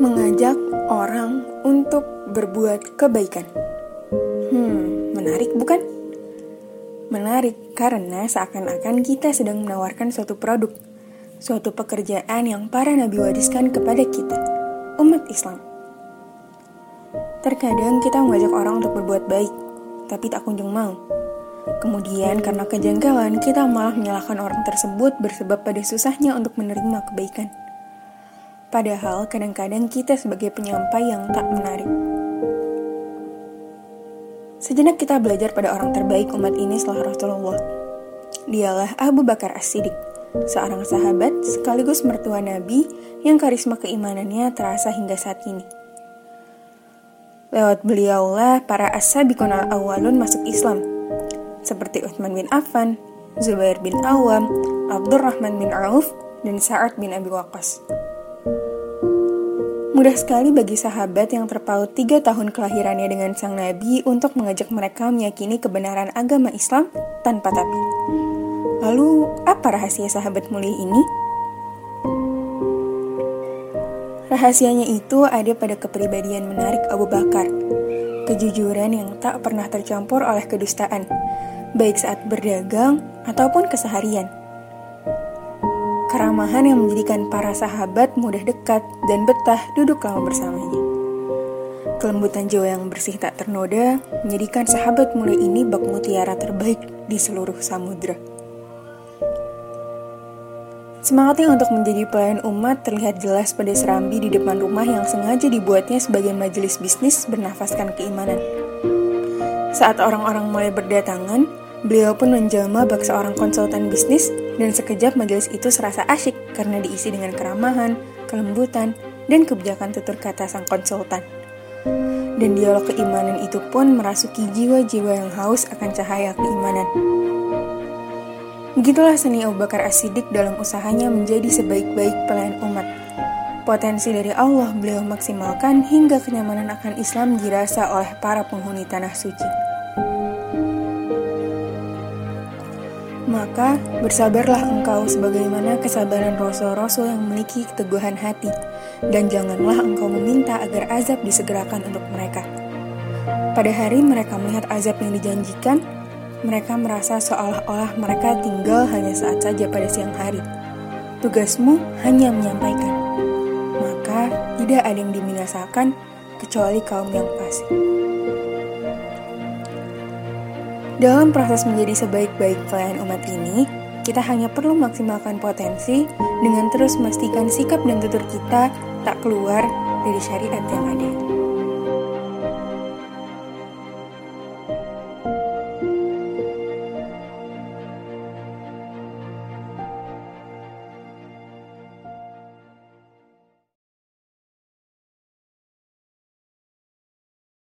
Mengajak orang untuk berbuat kebaikan. Hmm, menarik bukan? Menarik karena seakan-akan kita sedang menawarkan suatu produk, suatu pekerjaan yang para nabi wariskan kepada kita, umat Islam. Terkadang kita mengajak orang untuk berbuat baik, tapi tak kunjung mau. Kemudian karena kejanggalan, kita malah menyalahkan orang tersebut bersebab pada susahnya untuk menerima kebaikan. Padahal kadang-kadang kita sebagai penyampai yang tak menarik. Sejenak kita belajar pada orang terbaik umat ini setelah Rasulullah. Dialah Abu Bakar As-Siddiq, seorang sahabat sekaligus mertua Nabi yang karisma keimanannya terasa hingga saat ini. Lewat beliaulah para as-sabiqun al-awwalun masuk Islam, seperti Uthman bin Affan, Zubair bin Awam, Abdurrahman bin Auf, dan Sa'ad bin Abi Waqqas. Mudah sekali bagi sahabat yang terpaut tiga tahun kelahirannya dengan sang Nabi untuk mengajak mereka meyakini kebenaran agama Islam tanpa tapi. Lalu, apa rahasia sahabat mulia ini? Rahasianya itu ada pada kepribadian menarik Abu Bakar, kejujuran yang tak pernah tercampur oleh kedustaan, baik saat berdagang ataupun keseharian keramahan yang menjadikan para sahabat mudah dekat dan betah duduk lama bersamanya. Kelembutan jiwa yang bersih tak ternoda menjadikan sahabat mulia ini bak mutiara terbaik di seluruh samudra. Semangatnya untuk menjadi pelayan umat terlihat jelas pada serambi di depan rumah yang sengaja dibuatnya sebagai majelis bisnis bernafaskan keimanan. Saat orang-orang mulai berdatangan, Beliau pun menjelma bak seorang konsultan bisnis dan sekejap majelis itu serasa asyik karena diisi dengan keramahan, kelembutan, dan kebijakan tutur kata sang konsultan. Dan dialog keimanan itu pun merasuki jiwa-jiwa yang haus akan cahaya keimanan. Begitulah seni Abu Bakar As-Siddiq dalam usahanya menjadi sebaik-baik pelayan umat. Potensi dari Allah beliau maksimalkan hingga kenyamanan akan Islam dirasa oleh para penghuni tanah suci. Maka bersabarlah engkau sebagaimana kesabaran rasul-rasul yang memiliki keteguhan hati, dan janganlah engkau meminta agar azab disegerakan untuk mereka. Pada hari mereka melihat azab yang dijanjikan, mereka merasa seolah-olah mereka tinggal hanya saat saja pada siang hari. Tugasmu hanya menyampaikan, maka tidak ada yang diminasakan kecuali kaum yang fasik. Dalam proses menjadi sebaik-baik pelayan umat ini, kita hanya perlu maksimalkan potensi dengan terus memastikan sikap dan tutur kita tak keluar dari syariat yang ada.